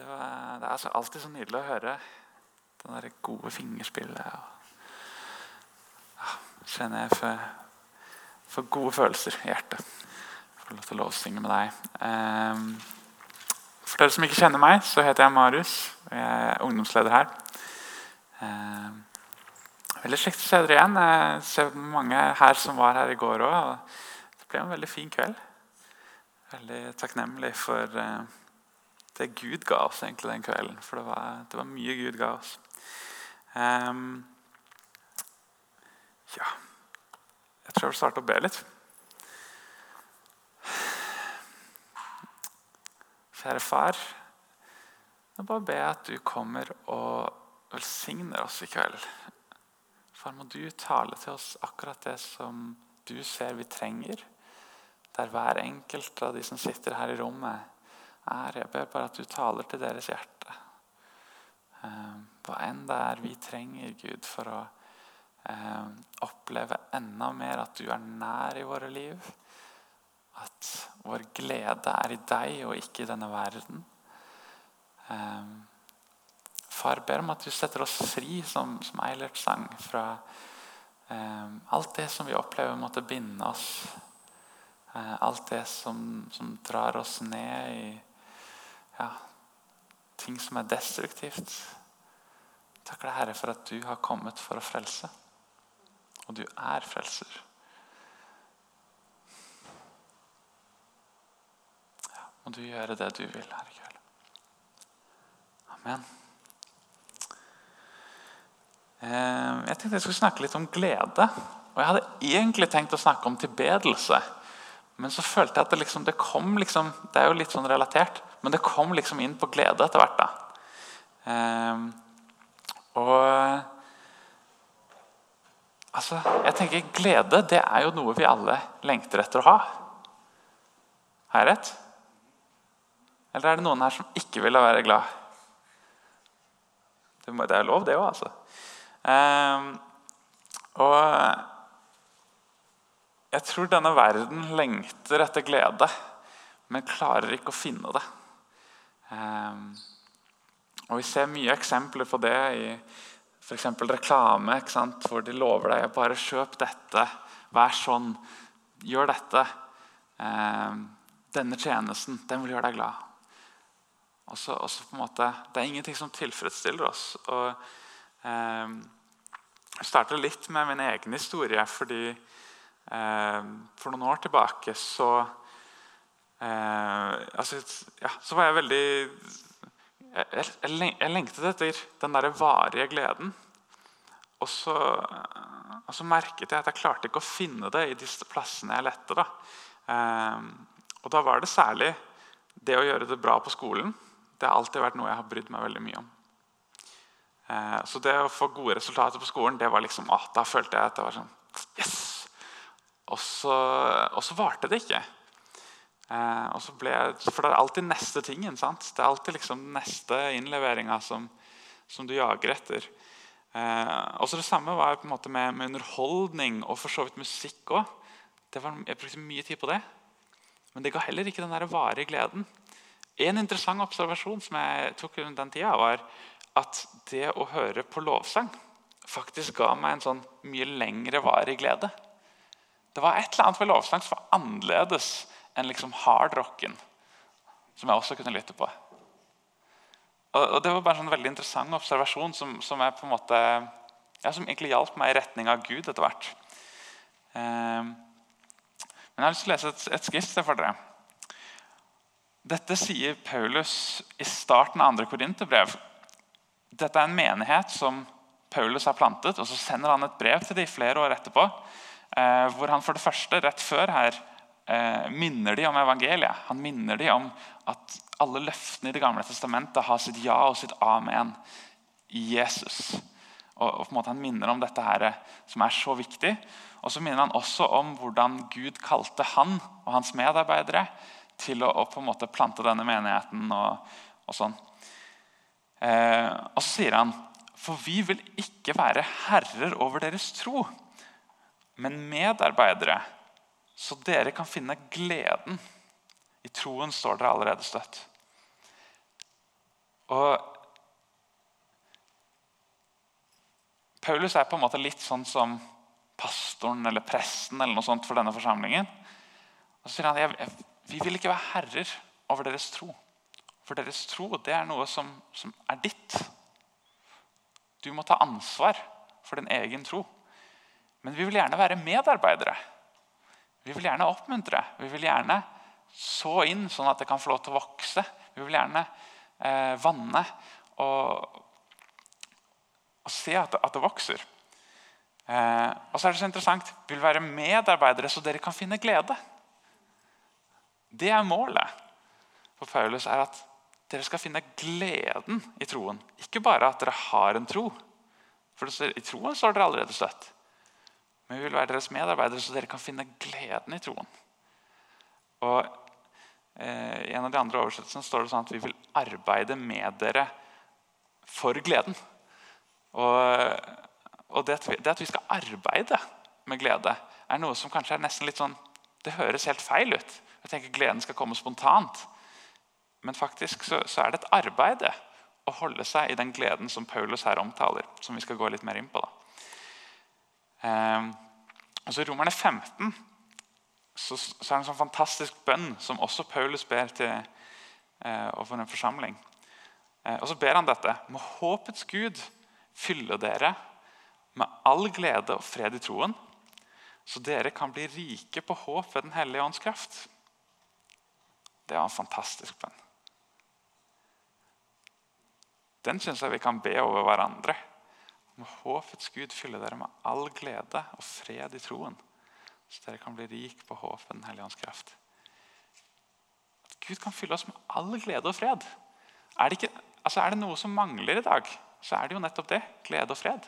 Det, var, det er alltid så nydelig å høre det der gode fingerspillet. Og, ja, kjenner jeg for, for, gode følelser i hjertet. Får lov til å lovsynge med deg. Um, for dere som ikke kjenner meg, så heter jeg Marius. og Jeg er ungdomsleder her. Um, veldig kjekt å se dere igjen. Jeg ser mange her som var her i går òg. Det ble en veldig fin kveld. Veldig takknemlig for uh, det Gud ga oss egentlig den kvelden. For det var, det var mye Gud ga oss. Um, ja Jeg tror jeg vil starte å be litt. Kjære far, nå bare ber at du kommer og velsigner oss i kveld. Far, må du tale til oss akkurat det som du ser vi trenger. Der hver enkelt av de som sitter her i rommet, er. Jeg ber bare at du taler til deres hjerte. Eh, hva enn det er vi trenger, Gud, for å eh, oppleve enda mer at du er nær i våre liv. At vår glede er i deg og ikke i denne verden. Eh, far, ber om at du setter oss fri, som, som Eilert sang, fra eh, alt det som vi opplever måtte binde oss. Eh, alt det som, som drar oss ned i ja, ting som er destruktivt. Takk deg, Herre, for at du har kommet for å frelse. Og du er frelser. Ja, må du gjøre det du vil her kveld. Amen. Eh, jeg tenkte jeg skulle snakke litt om glede. Og Jeg hadde egentlig tenkt å snakke om tilbedelse. Men så følte jeg at det, liksom, det kom liksom, Det er jo litt sånn relatert, men det kom liksom inn på glede etter hvert. da. Eh, og altså, jeg tenker Glede det er jo noe vi alle lengter etter å ha. Har jeg rett? Eller er det noen her som ikke ville være glad? Det, må, det er lov, det òg, altså. Eh, og jeg tror denne verden lengter etter glede, men klarer ikke å finne det. Um, og Vi ser mye eksempler på det i f.eks. reklame, hvor de lover deg bare kjøp dette, vær sånn, gjør dette. Um, denne tjenesten, den vil gjøre deg glad. Også, på en måte, det er ingenting som tilfredsstiller oss. Og, eh, jeg starter litt med min egen historie. fordi Eh, for noen år tilbake så altså, ja, Så var jeg veldig Jeg, jeg, lengtet etter den der varige gleden. Og så, og så, merket jeg at jeg klarte ikke å finne det i disse plassene jeg lette. Da. Eh, og da var det særlig det å gjøre det bra på skolen. Det har alltid vært noe jeg har brydd meg veldig mye om. Eh, så det å få gode resultater på skolen, det var liksom, ah, da følte jeg at det var sånn Yes! Og så, og så varte det ikke. Eh, ble, for det er alltid neste tingen. Sant? Det er alltid liksom neste innleveringa som, som, du jager etter. Eh, og så Det samme var på en måte med, med underholdning og for så vidt musikk òg. Jeg brukte mye tid på det. Men det ga heller ikke den der varige gleden. En interessant observasjon som jeg tok rundt den tida, var at det å høre på lovsang faktisk ga meg en sånn mye lengre varig glede. Det var et eller annet ved lovsang som var annerledes enn liksom hardrocken, som jeg også kunne lytte på. Og, og Det var bare en sånn veldig interessant observasjon som, som, måte, ja, som egentlig hjalp meg i retning av Gud etter hvert. Eh, men Jeg har lyst til å lese et, et skrift for dere. Dette sier Paulus i starten av andre korinterbrev. Dette er en menighet som Paulus har plantet, og så sender han et brev til dem flere år etterpå. Eh, hvor han for det første, rett før her, minner de om evangeliet. Han minner de om at alle løftene i Det gamle testamentet har sitt ja og sitt amen i Jesus. Og, på en måte Han minner om dette her som er så viktig. Og så minner han også om hvordan Gud kalte han og hans medarbeidere til å, å på en måte plante denne menigheten. og, og sånn. Eh, og så sier han for vi vil ikke være herrer over deres tro men medarbeidere, så dere kan finne gleden. I troen står dere allerede støtt. Og Paulus er på en måte litt sånn som pastoren eller presten eller noe sånt for denne forsamlingen. Og så sier han vi vil ikke være herrer over deres tro. For deres tro det er noe som, som er ditt. Du må ta ansvar for din egen tro. Men vi vil gjerne være medarbeidere. Vi vil gjerne oppmuntre. Vi vil gjerne så inn sånn at det kan få lov til å vokse. Vi vil gjerne eh, vanne og, og se at det, at det vokser. Eh, og så er det så interessant Vi vil være medarbeidere så dere kan finne glede. Det er målet for Paulus. er at dere skal finne gleden i troen. Ikke bare at dere har en tro. For I troen står dere allerede støtt. Men vi vil være deres medarbeidere, så dere kan finne gleden i troen. Og eh, I en av de andre oversettelsene står det sånn at vi vil arbeide med dere for gleden. Og, og det, at vi, det, at vi, skal arbeide med glede, er noe som kanskje er nesten litt sånn Det høres helt feil ut. Jeg tenker Gleden skal komme spontant. Men faktisk så, så er det et arbeid å holde seg i den gleden som Paulus her omtaler. som vi skal gå litt mer inn på da. Eh, og så I Romerne 15 så, så, er det en sånn fantastisk bønn som også Paulus ber til eh, overfor en forsamling. Eh, og så ber han dette. Må håpets Gud fylle dere med all glede og fred i troen, så dere kan bli rike på håp ved Den hellige ånds kraft. Det var en fantastisk bønn. Den syns jeg vi kan be over hverandre. Må håpets Gud fylle dere med all glede og fred i troen, så dere kan bli rik på håp ved Den hellige ånds kraft. At Gud kan fylle oss med all glede og fred. Er det, ikke, altså er det noe som mangler i dag, så er det jo nettopp det. Glede og fred.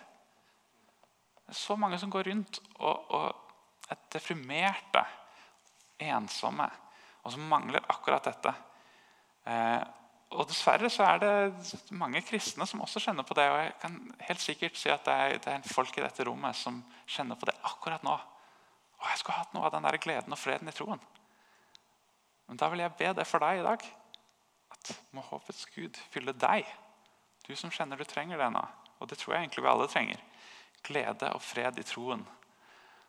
Det er så mange som går rundt og, og er deprimerte, ensomme, og som mangler akkurat dette. Eh, og Dessverre så er det mange kristne som også kjenner på det. og Jeg kan helt sikkert si at det er, det er folk i dette rommet som kjenner på det akkurat nå. Og Jeg skulle hatt noe av den der gleden og freden i troen. Men da vil jeg be det for deg i dag. At må håpets Gud fylle deg. Du som kjenner du trenger det nå. Og det tror jeg egentlig vi alle trenger. Glede og fred i troen.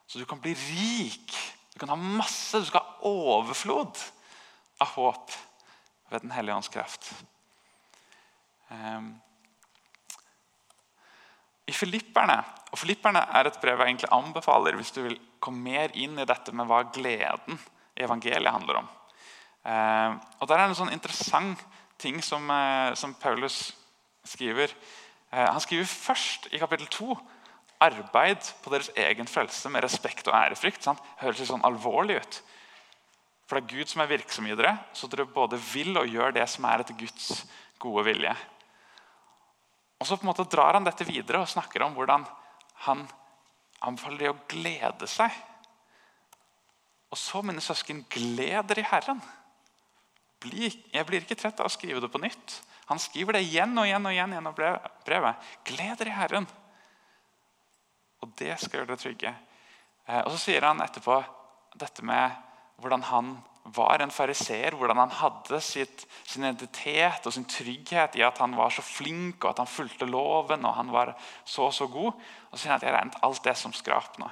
Så du kan bli rik. Du kan ha masse. Du skal ha overflod av håp ved Den hellige ånds kraft. Um, I Filipperne og Filipperne er et brev jeg egentlig anbefaler hvis du vil komme mer inn i dette med hva gleden i evangeliet handler om. Um, og Der er det en sånn interessant ting som, uh, som Paulus skriver. Uh, han skriver først i kapittel 2 arbeid på deres egen frelse med respekt og ærefrykt. Sant? Høres litt sånn alvorlig ut. For det er Gud som er virksom i dere, så dere både vil og gjør det som er etter Guds gode vilje. Og Så på en måte drar han dette videre og snakker om hvordan han anbefaler dem å glede seg. Og så, mine søsken, gled dere i Herren. Jeg blir ikke trett av å skrive det på nytt. Han skriver det igjen og igjen og igjen gjennom brevet. Gled dere i Herren. Og det skal gjøre dere trygge. Eh, og Så sier han etterpå dette med hvordan han var en fariseer, hvordan han hadde sitt, sin identitet og sin trygghet i at han var så flink og at han fulgte loven og han var så og så god. Og så sier han at jeg regnet alt det som skrap nå.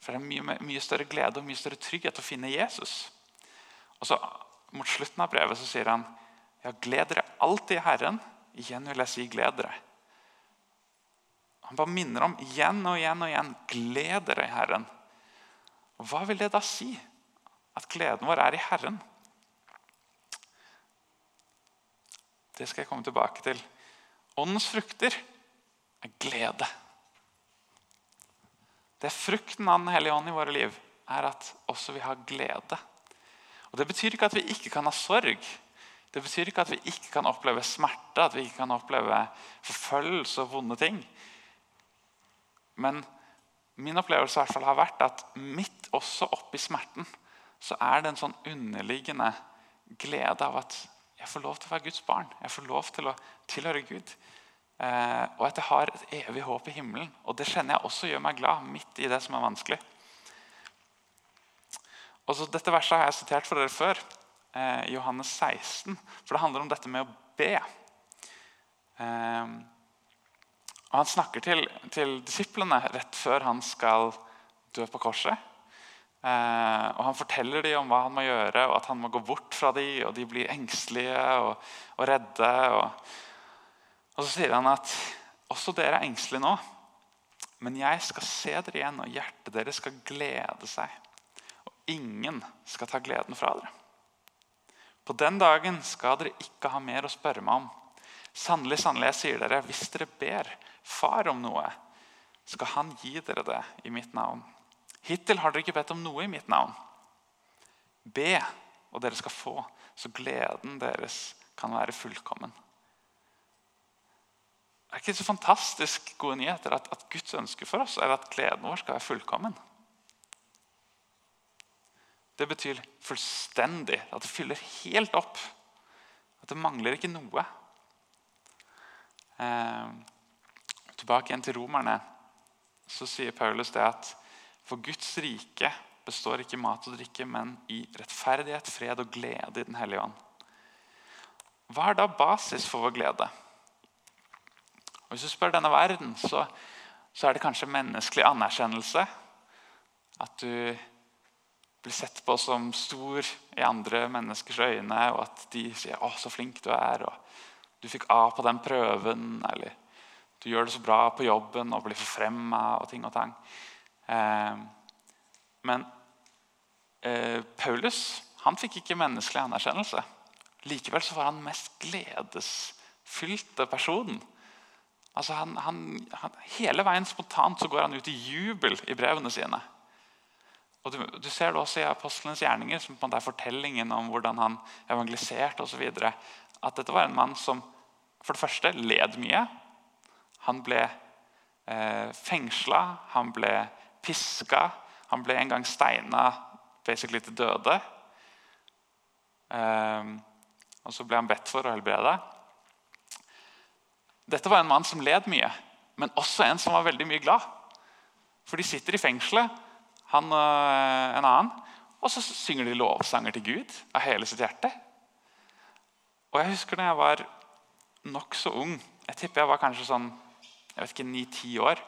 For det er mye, mye, større glede og mye større trygghet å finne Jesus. Og så Mot slutten av brevet så sier han ja, gled dere alltid i Herren. Igjen vil jeg si gled dere. Han bare minner om igjen og igjen og igjen gled dere i Herren. Og Hva vil det da si? At gleden vår er i Herren. Det skal jeg komme tilbake til. Åndens frukter er glede. Det er frukten av Den hellige ånd i våre liv er at også vi har glede. Og Det betyr ikke at vi ikke kan ha sorg. Det betyr ikke at vi ikke kan oppleve smerte, at vi ikke kan oppleve forfølgelse og vonde ting. Men min opplevelse i hvert fall har vært at midt også oppi smerten så er det en sånn underliggende glede av at jeg får lov til å være Guds barn. Jeg får lov til å tilhøre Gud. Eh, og at jeg har et evig håp i himmelen. Og Det kjenner jeg også gjør meg glad midt i det som er vanskelig. Og så Dette verset har jeg sitert for dere før, eh, Johannes 16. For det handler om dette med å be. Eh, og Han snakker til, til, disiplene rett før han skal dø på korset. Eh, og Han forteller dem om hva han må gjøre, og at han må gå bort fra dem. Og de blir engstelige og, og redde. Og, og, så sier han at også dere er engstelige nå. Men jeg skal se dere igjen, og hjertet deres skal glede seg. Og ingen skal ta gleden fra dere. På den dagen skal dere ikke ha mer å spørre meg om. Sannelig, sannelig, jeg sier dere, hvis dere ber Far om noe, skal Han gi dere det i mitt navn. Hittil har dere ikke bedt om noe i mitt navn. Be, og dere skal få, så gleden deres kan være fullkommen. Det er ikke så fantastisk gode nyheter at, at Guds ønske for oss er at gleden vår skal være fullkommen. Det betyr fullstendig. At det fyller helt opp. At det mangler ikke noe. Eh, tilbake igjen til romerne så sier Paulus det at for Guds rike består ikke i mat og drikke, men i rettferdighet, fred og glede i Den hellige ånd. Hva er da basis for vår glede? Og Hvis du spør denne verden, så, så er det kanskje menneskelig anerkjennelse. At du blir sett på som stor i andre menneskers øyne, og at de sier 'Å, så flink du er', og 'du fikk A på den prøven', eller 'du gjør det så bra på jobben' og blir forfremma og ting og tang. Eh, men eh, Paulus han fikk ikke menneskelig anerkjennelse. Likevel så var han mest gledesfylte personen Altså han, han, han, hele veien spontant så går han ut i jubel i brevene sine. Og Du, du ser det også i apostlenes gjerninger, som på en er fortellingen om hvordan han evangeliserte osv. At dette var en mann som for det første led mye. Han ble eh, fengsla, han ble piska, han ble en gang steina basically til døde. Um, og så ble han bedt for å helbrede. Dette var en mann som led mye, men også en som var veldig mye glad. For de sitter i fengselet, han og eh, en annen, og så synger de lovsanger til Gud av hele sitt hjerte. Og Jeg husker da jeg var nokså ung, jeg tipper jeg var kanskje sånn jeg vet ikke, ni-ti år,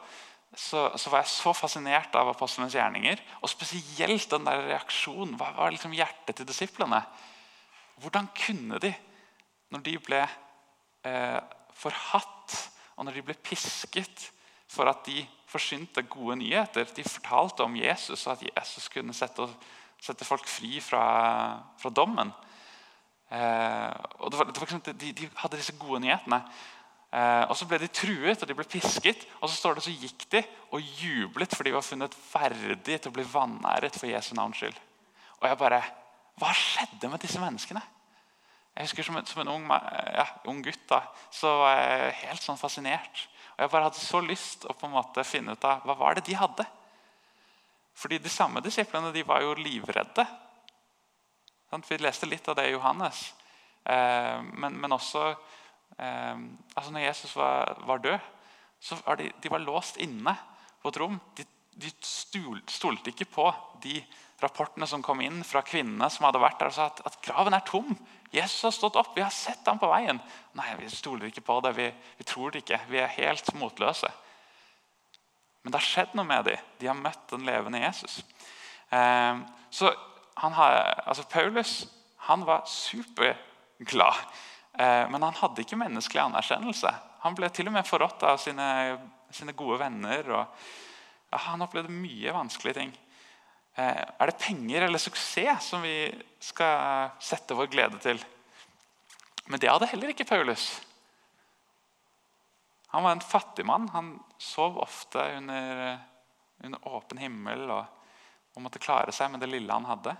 så, så, var jeg så fascinert av apostlenes gjerninger. Og spesielt den der reaksjonen. Hva var liksom hjertet til disiplene? Hvordan kunne de, når de ble eh, forhatt, og når de ble pisket for at de forsynte gode nyheter De fortalte om Jesus og at Jesus kunne sette, sette folk fri fra, fra dommen. Eh, og det var, det var liksom, de, de, hadde disse gode nyhetene. Eh, og Så ble de truet og de ble pisket. Og så står det så gikk de og jublet for de var funnet verdig til å bli vanæret for Jesu navns skyld. Og jeg bare Hva skjedde med disse menneskene? Jeg husker Som en, som en ung, ja, ung, gutt da, så var jeg helt sånn fascinert. Og Jeg bare hadde så lyst å på en måte finne ut av hva var det de hadde. Fordi De samme disiplene de var jo livredde. Vi leste litt av det i Johannes. Eh, men, men, også altså Når Jesus var, var død, så var de, de var låst inne på et rom. De, de stolte ikke på de rapportene som kom inn fra kvinnene som hadde vært der og sa at, at graven er tom. Jesus har stått opp, vi har sett ham på veien. Nei, vi stoler ikke på det. Vi, vi tror det ikke. Vi er helt motløse. Men det har skjedd noe med dem. De har møtt den levende Jesus. Eh, så har, altså Paulus han var superglad, men han hadde ikke menneskelig anerkjennelse. Han ble til og med forrådt av sine, sine, gode venner. og ja, Han opplevde mye vanskelige ting. Eh, er det penger eller suksess som vi skal sette vår glede til? Men det hadde heller ikke Paulus. Han var en fattig mann. Han sov ofte under, under åpen himmel og, og, måtte klare seg med det lille han hadde.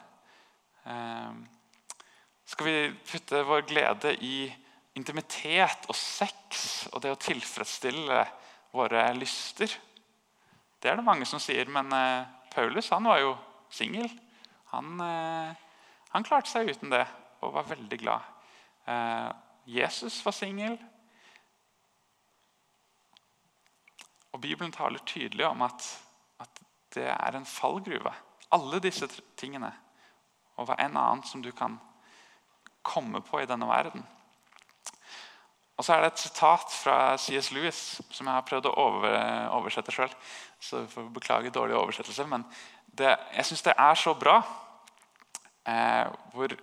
Skal vi putte vår glede i intimitet og sex og det å tilfredsstille våre lyster? Det er det mange som sier, men eh, Paulus han var jo singel. Han, eh, han, klarte seg uten det og var veldig glad. Eh, Jesus var singel. Og Bibelen taler tydelig om at, at, det er en fallgruve. Alle disse tingene og hva enn annet som du kan komme på i denne verden. Og så er det et sitat fra C.S. Lewis som jeg har prøvd å over, oversette sjøl. Så jeg får beklage dårlig oversettelse, men det, jeg syns det er så bra. Eh, hvor,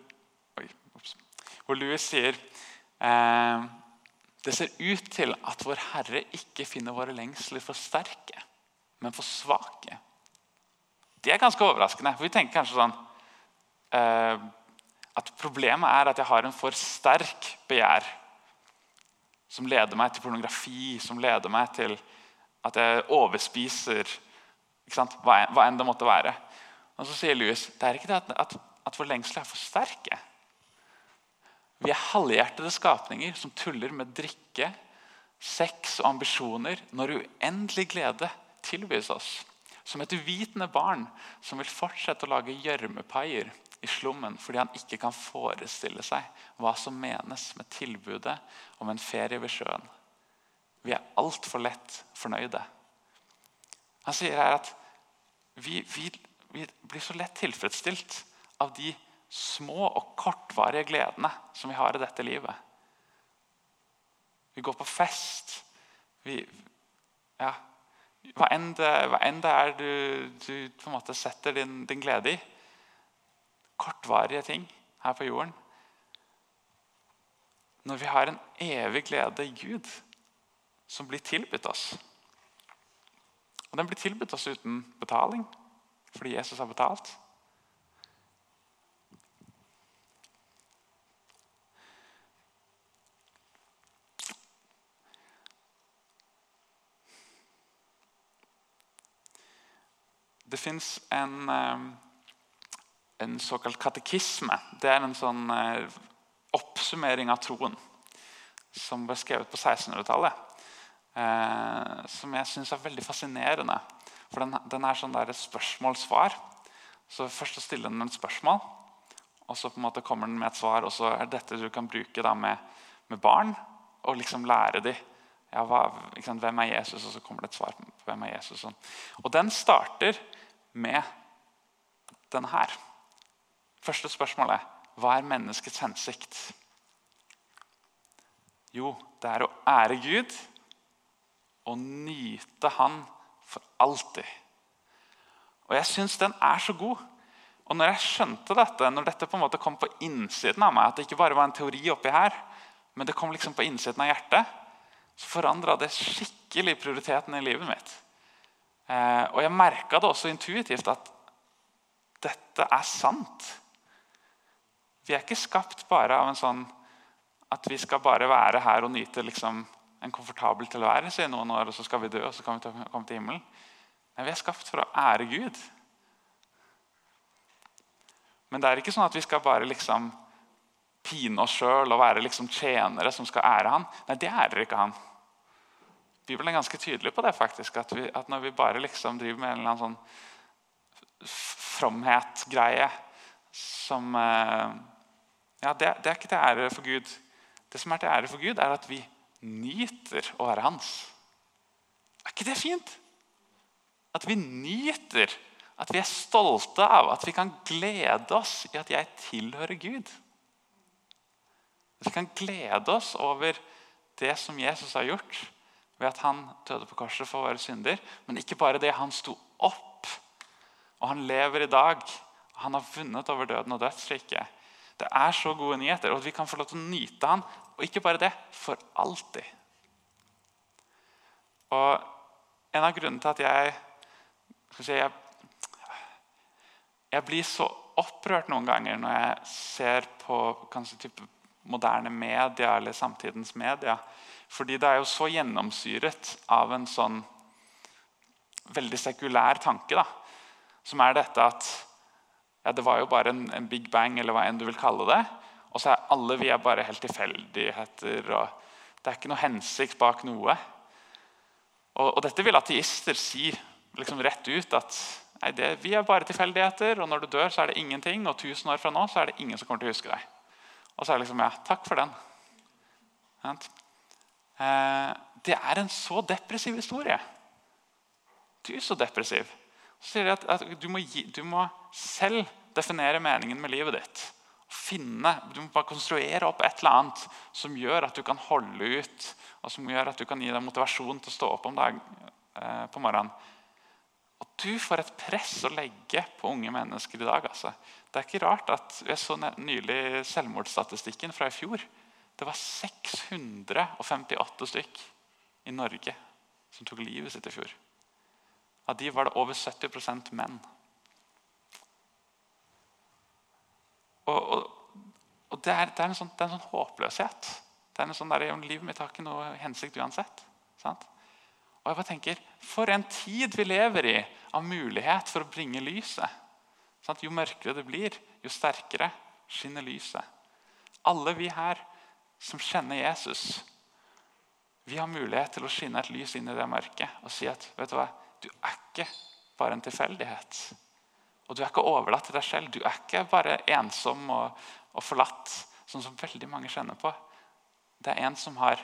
oi, hvor Lewis sier eh, det ser ut til at vår Herre ikke finner våre lengsler for sterke, men for svake. Det er ganske overraskende. for Vi tenker kanskje sånn eh, at problemet er at jeg har en for sterk begjær som leder meg til pornografi, som leder meg til at jeg overspiser hva, hva, enn det måtte være. Og Så sier Louis det er ikke det at, at, at vår lengsel er for sterke. Vi er halvhjertede skapninger som tuller med drikke, sex og ambisjoner når uendelig glede tilbys oss. Som et uvitende barn som vil fortsette å lage gjørmepaier i slummen fordi han ikke kan forestille seg hva som menes med tilbudet om en ferie ved sjøen. Vi er altfor lett fornøyde. Han sier her at vi, vi, vi, blir så lett tilfredsstilt av de små og kortvarige gledene som vi har i dette livet. Vi går på fest. Vi, ja, hva enn det, hva enn det er du, du, en setter din, din glede i kortvarige ting her på jorden. Når vi har en evig glede i Gud som blir tilbudt oss. Og Den blir tilbudt oss uten betaling, fordi Jesus har betalt. Det fins en eh, en såkalt katekisme. Det er en sånn eh, oppsummering av troen som ble skrevet på 1600-tallet. Eh, som jeg syns er veldig fascinerende. For den, den er sånn der spørsmål-svar. Så Først så stiller den et spørsmål, og så på en måte kommer den med et svar. Og så er dette du kan bruke da med, med barn, og liksom lære dem ja, hva, hvem er Jesus, og så kommer det et svar på hvem er Jesus. Og den starter med den her. Første spørsmål er hva er menneskets hensikt? Jo, det er å ære Gud og nyte Han for alltid. Og Jeg syns den er så god. Og når jeg skjønte dette, når dette på en måte kom på innsiden av meg, at det ikke bare var en teori oppi her, men det kom liksom på innsiden av hjertet, så forandra det skikkelig prioriteten i livet mitt. Eh, og jeg merka det også intuitivt at dette er sant. Vi er ikke skapt bare av en sånn at vi skal bare være her og nyte liksom, en komfortabel tilværelse i noen år, og så skal vi dø og så kan vi komme til himmelen. Nei, Vi er skapt for å ære Gud. Men det er ikke sånn at vi skal bare liksom pine oss sjøl og være liksom tjenere som skal ære han. Nei, det ærer ikke han. Bibelen er ganske tydelig på det. faktisk, At, vi, at når vi bare liksom driver med en eller annen sånn fromhet-greie som eh, ja, det, det, er ikke til ære for Gud. Det som er til ære for Gud, er at vi nyter å være hans. Er ikke det fint? At vi nyter, at vi er stolte av, at vi kan glede oss i at jeg tilhører Gud. At vi kan glede oss over det som Jesus har gjort ved at han døde på korset for våre synder. Men ikke bare det. Han sto opp, og han lever i dag. Han har vunnet over døden og dødsriket. Det er så gode nyheter, og vi kan få lov til å nyte han, og ikke bare det, for alltid. Og En av grunnene til at jeg si, jeg, jeg, blir så opprørt noen ganger når jeg ser på kanskje type moderne media eller samtidens media. Fordi det er jo så gjennomsyret av en sånn veldig sekulær tanke. da, Som er dette at ja, det var jo bare en, en, big bang, eller hva enn du vil kalle det. Og så er alle vi er bare helt tilfeldigheter. og Det er ikke noe hensikt bak noe. Og, og dette vil ateister si liksom rett ut. at nei, det, Vi er bare tilfeldigheter, og når du dør, så er det ingenting. Og tusen år fra nå så er det ingen som kommer til å huske deg. Og så er det liksom Ja, takk for den. Eh, det er en så depressiv historie. Du er så depressiv. Så sier de at, at du, må gi, du, må selv definere meningen med livet ditt. finne, Du må bare konstruere opp et eller annet som gjør at du kan holde ut, og som gjør at du kan gi deg motivasjon til å stå opp om dag, eh, på morgenen. Og du får et press å legge på unge mennesker i dag. Altså. Det er ikke rart at Jeg så nylig selvmordsstatistikken fra i fjor. Det var 658 stykk i Norge som tok livet sitt i fjor. Av de var det over 70% menn. Og, og, og det, er, det, er sånn, det, er, en sånn, håpløshet. Det er en sånn der, Livet mitt har ikke noe hensikt uansett. Sant? Og jeg bare tenker, For en tid vi lever i av mulighet for å bringe lyset. Sant? Jo mørkere det blir, jo sterkere skinner lyset. Alle vi her som kjenner Jesus, vi har mulighet til å skinne et lys inn i det mørket og si at vet du hva, du er ikke bare en tilfeldighet. Og du er ikke overlatt til deg selv. Du er ikke bare ensom og, og forlatt, sånn som veldig mange kjenner på. Det er en som har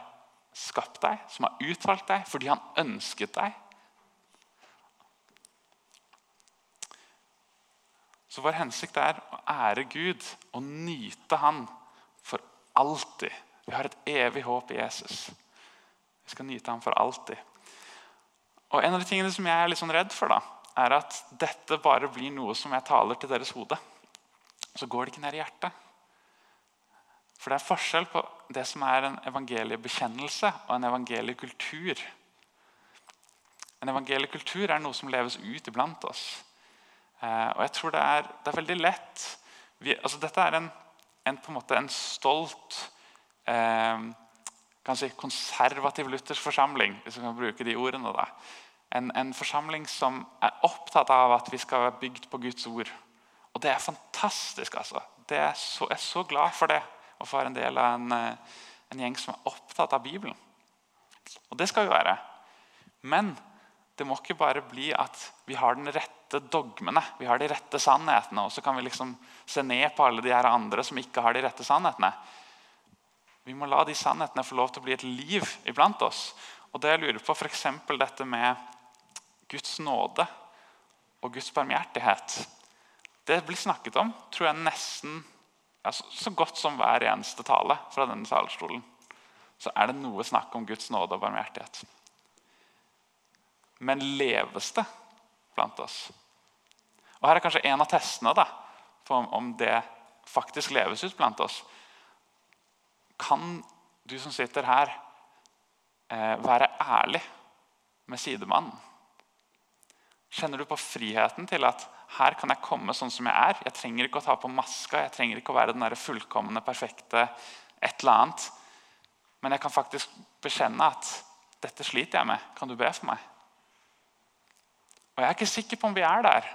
skapt deg, som har utvalgt deg fordi han ønsket deg. Så vår hensikt er å ære Gud og nyte Han for alltid. Vi har et evig håp i Jesus. Vi skal nyte ham for alltid. Og En av de tingene som jeg er litt sånn redd for, da, er at dette bare blir noe som jeg taler til deres hode. Så går det ikke ned i hjertet. For det er forskjell på det som er en evangeliebekjennelse og en evangeliekultur. En evangeliekultur er noe som leves ut iblant oss. Eh, og jeg tror det er, det er veldig lett vi, altså Dette er en, en, på en, måte en stolt eh, si, konservativ luthersk forsamling. hvis vi kan bruke de ordene da. En, en, forsamling som er opptatt av at vi skal være bygd på Guds ord. Og det er fantastisk. altså. Er så, jeg er så glad for det å få være en del av en, eh, en, gjeng som er opptatt av Bibelen. Og det skal vi være. Men det må ikke bare bli at vi har den rette dogmene, vi har de rette sannhetene, og så kan vi liksom se ned på alle de her andre som ikke har de rette sannhetene. Vi må la de sannhetene få lov til å bli et liv iblant oss. Og det jeg lurer på, f.eks. dette med Guds nåde og Guds barmhjertighet. Det blir snakket om tror jeg nesten ja, så, godt som hver eneste tale fra denne talerstolen. Så er det noe snakk om Guds nåde og barmhjertighet. Men leves det blant oss? Og Her er kanskje en av testene da, på om det faktisk leves ut blant oss. Kan du som sitter her, eh, være ærlig med sidemannen? Kjenner du på friheten til at her kan jeg komme sånn som jeg er? Jeg trenger ikke å ta på maska, jeg trenger ikke å være den der fullkomne, perfekte et eller annet. Men jeg kan faktisk bekjenne at dette sliter jeg med. Kan du be for meg? Og Jeg er ikke sikker på om vi er der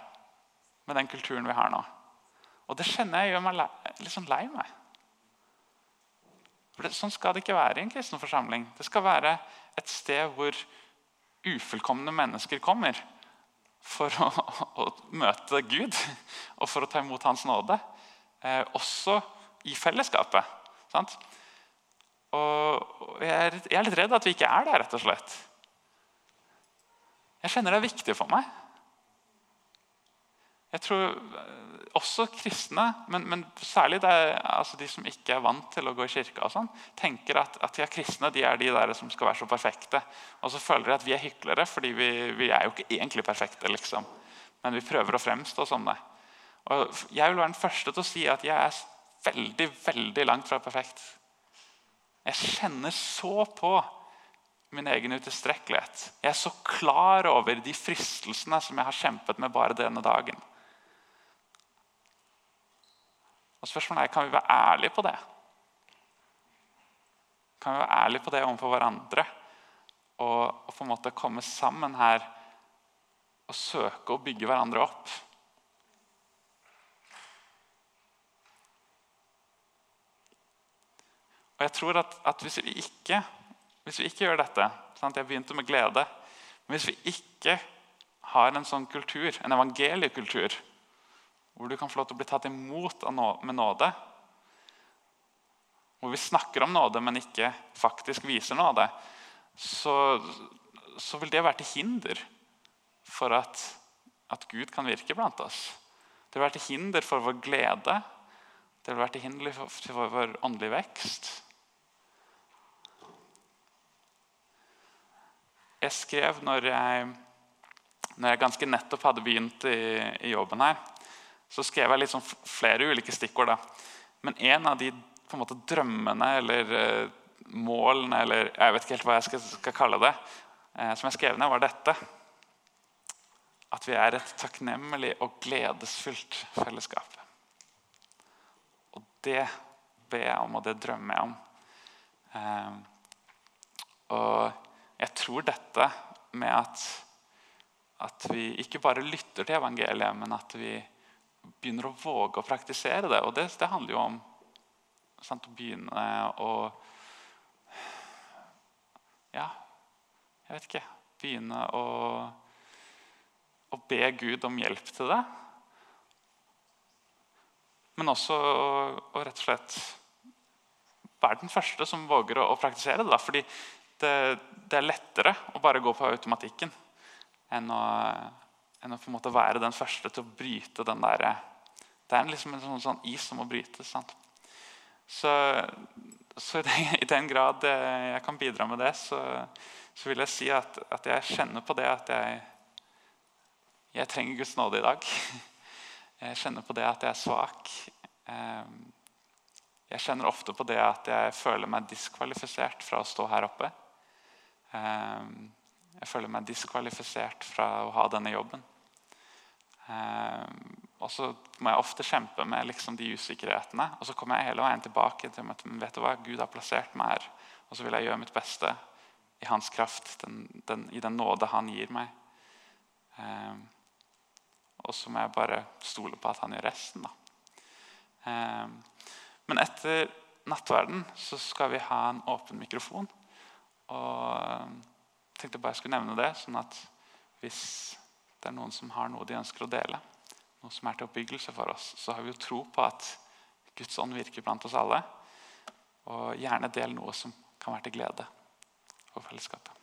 med den kulturen vi har nå. Og det kjenner jeg gjør meg litt sånn lei meg. For det, Sånn skal det ikke være i en kristen forsamling. Det skal være et sted hvor ufullkomne mennesker kommer for å, å, møte Gud og for å ta imot Hans nåde. Eh, også i fellesskapet. Sant? Og jeg er, jeg er litt redd at vi ikke er der, rett og slett. Jeg kjenner det er viktig for meg. Jeg tror eh, også kristne, men, men særlig det, altså de som ikke er vant til å gå i kirka, og sånn, tenker at, at de er kristne de er de der som skal være så perfekte. Og så føler de at vi er hyklere, fordi vi, vi er jo ikke egentlig perfekte. liksom. Men vi prøver å fremstå som det. Og Jeg vil være den første til å si at jeg er veldig, veldig langt fra perfekt. Jeg kjenner så på min egen utilstrekkelighet. Jeg er så klar over de fristelsene som jeg har kjempet med bare denne dagen. Og spørsmålet er, Kan vi være ærlige på det? Kan vi være ærlige på det overfor hverandre? Og, og på en måte komme sammen her og søke å bygge hverandre opp? Og jeg tror at, at hvis, vi ikke, hvis, vi ikke, gjør dette sant? Jeg begynte med glede. Men hvis vi ikke har en sånn kultur, en evangeliekultur, hvor du kan få lov til å bli tatt imot med nåde. Hvor vi snakker om nåde, men ikke faktisk viser nåde. Så, så vil det være til hinder for at, at, Gud kan virke blant oss. Det vil være til hinder for vår glede. Det vil være til hinder for, for vår åndelige vekst. Jeg skrev når jeg, når jeg ganske nettopp hadde begynt i, i, jobben her, så skrev jeg litt sånn flere ulike stikkord. da. Men en av de på en måte, drømmene eller uh, målene, eller jeg vet ikke helt hva jeg skal, skal kalle det, uh, som jeg skrev ned, var dette. At vi er et takknemlig og gledesfullt fellesskap. Og det ber jeg om, og det drømmer jeg om. Uh, og jeg tror dette med at, at vi ikke bare lytter til evangeliet, men at vi begynner å våge å praktisere det. Og det, det handler jo om sant, å begynne å Ja, jeg vet ikke. Begynne å, å be Gud om hjelp til det. Men også å rett og slett være den første som våger å, å praktisere det. Da. Fordi det, det, er lettere å bare gå på automatikken enn å, enn å på en måte være den første til å bryte den der Det er liksom en sånn, sånn is som må brytes. Sant? Så, så i, den, i, den, grad jeg kan bidra med det, så, så vil jeg si at, at, jeg kjenner på det at jeg, jeg trenger Guds nåde i dag. Jeg kjenner på det at jeg er svak. Ehm, jeg kjenner ofte på det at jeg føler meg diskvalifisert fra å stå her oppe. Ehm, jeg føler meg diskvalifisert fra å ha denne jobben. Ehm, og så må jeg ofte kjempe med liksom de usikkerhetene. Og så kommer jeg hele veien tilbake til at vet du hva, Gud har plassert meg her. Og så vil jeg gjøre mitt beste i hans kraft, den, den, i den nåde han gir meg. Um, og så må jeg bare stole på at han gjør resten. Um, men etter nattverden så skal vi ha en åpen mikrofon. Og jeg tenkte bare jeg skulle nevne det, sånn at hvis det er noen som har noe de ønsker å dele, noe som er til oppbyggelse for oss, så har vi jo tro på at Guds ånd virker blant oss alle. Og gjerne del noe som kan være til glede for fellesskapet.